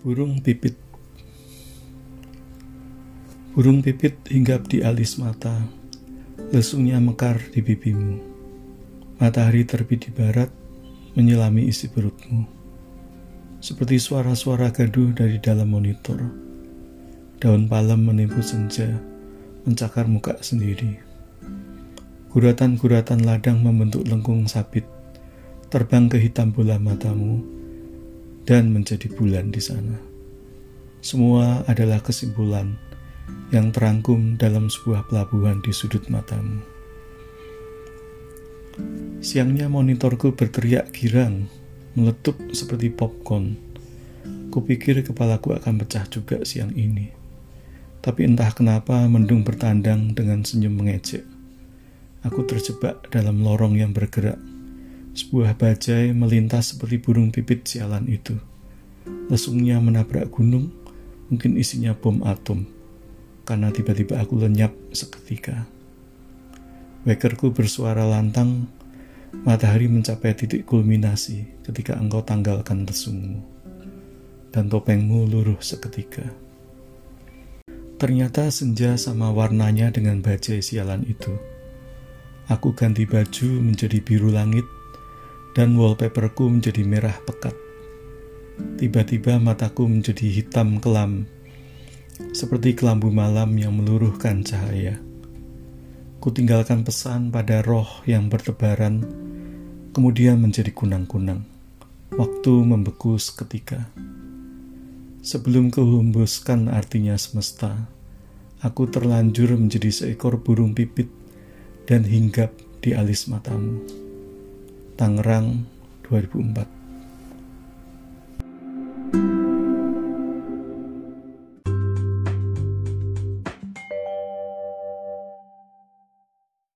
Burung pipit Burung pipit hinggap di alis mata, lesungnya mekar di pipimu. Matahari terbit di barat, menyelami isi perutmu. Seperti suara-suara gaduh dari dalam monitor. Daun palem menipu senja, mencakar muka sendiri. Guratan-guratan ladang membentuk lengkung sabit, terbang ke hitam bola matamu, dan menjadi bulan di sana. Semua adalah kesimpulan yang terangkum dalam sebuah pelabuhan di sudut matamu. Siangnya monitorku berteriak girang, meletup seperti popcorn. Kupikir kepalaku akan pecah juga siang ini. Tapi entah kenapa mendung bertandang dengan senyum mengejek. Aku terjebak dalam lorong yang bergerak sebuah bajai melintas seperti burung pipit sialan itu. Lesungnya menabrak gunung, mungkin isinya bom atom, karena tiba-tiba aku lenyap seketika. Wekerku bersuara lantang, matahari mencapai titik kulminasi ketika engkau tanggalkan lesungmu, dan topengmu luruh seketika. Ternyata senja sama warnanya dengan bajai sialan itu. Aku ganti baju menjadi biru langit dan wallpaperku menjadi merah pekat. Tiba-tiba mataku menjadi hitam kelam, seperti kelambu malam yang meluruhkan cahaya. Kutinggalkan pesan pada roh yang bertebaran, kemudian menjadi kunang-kunang. Waktu membeku seketika. Sebelum kehembuskan artinya semesta, aku terlanjur menjadi seekor burung pipit dan hinggap di alis matamu. Tangerang 2004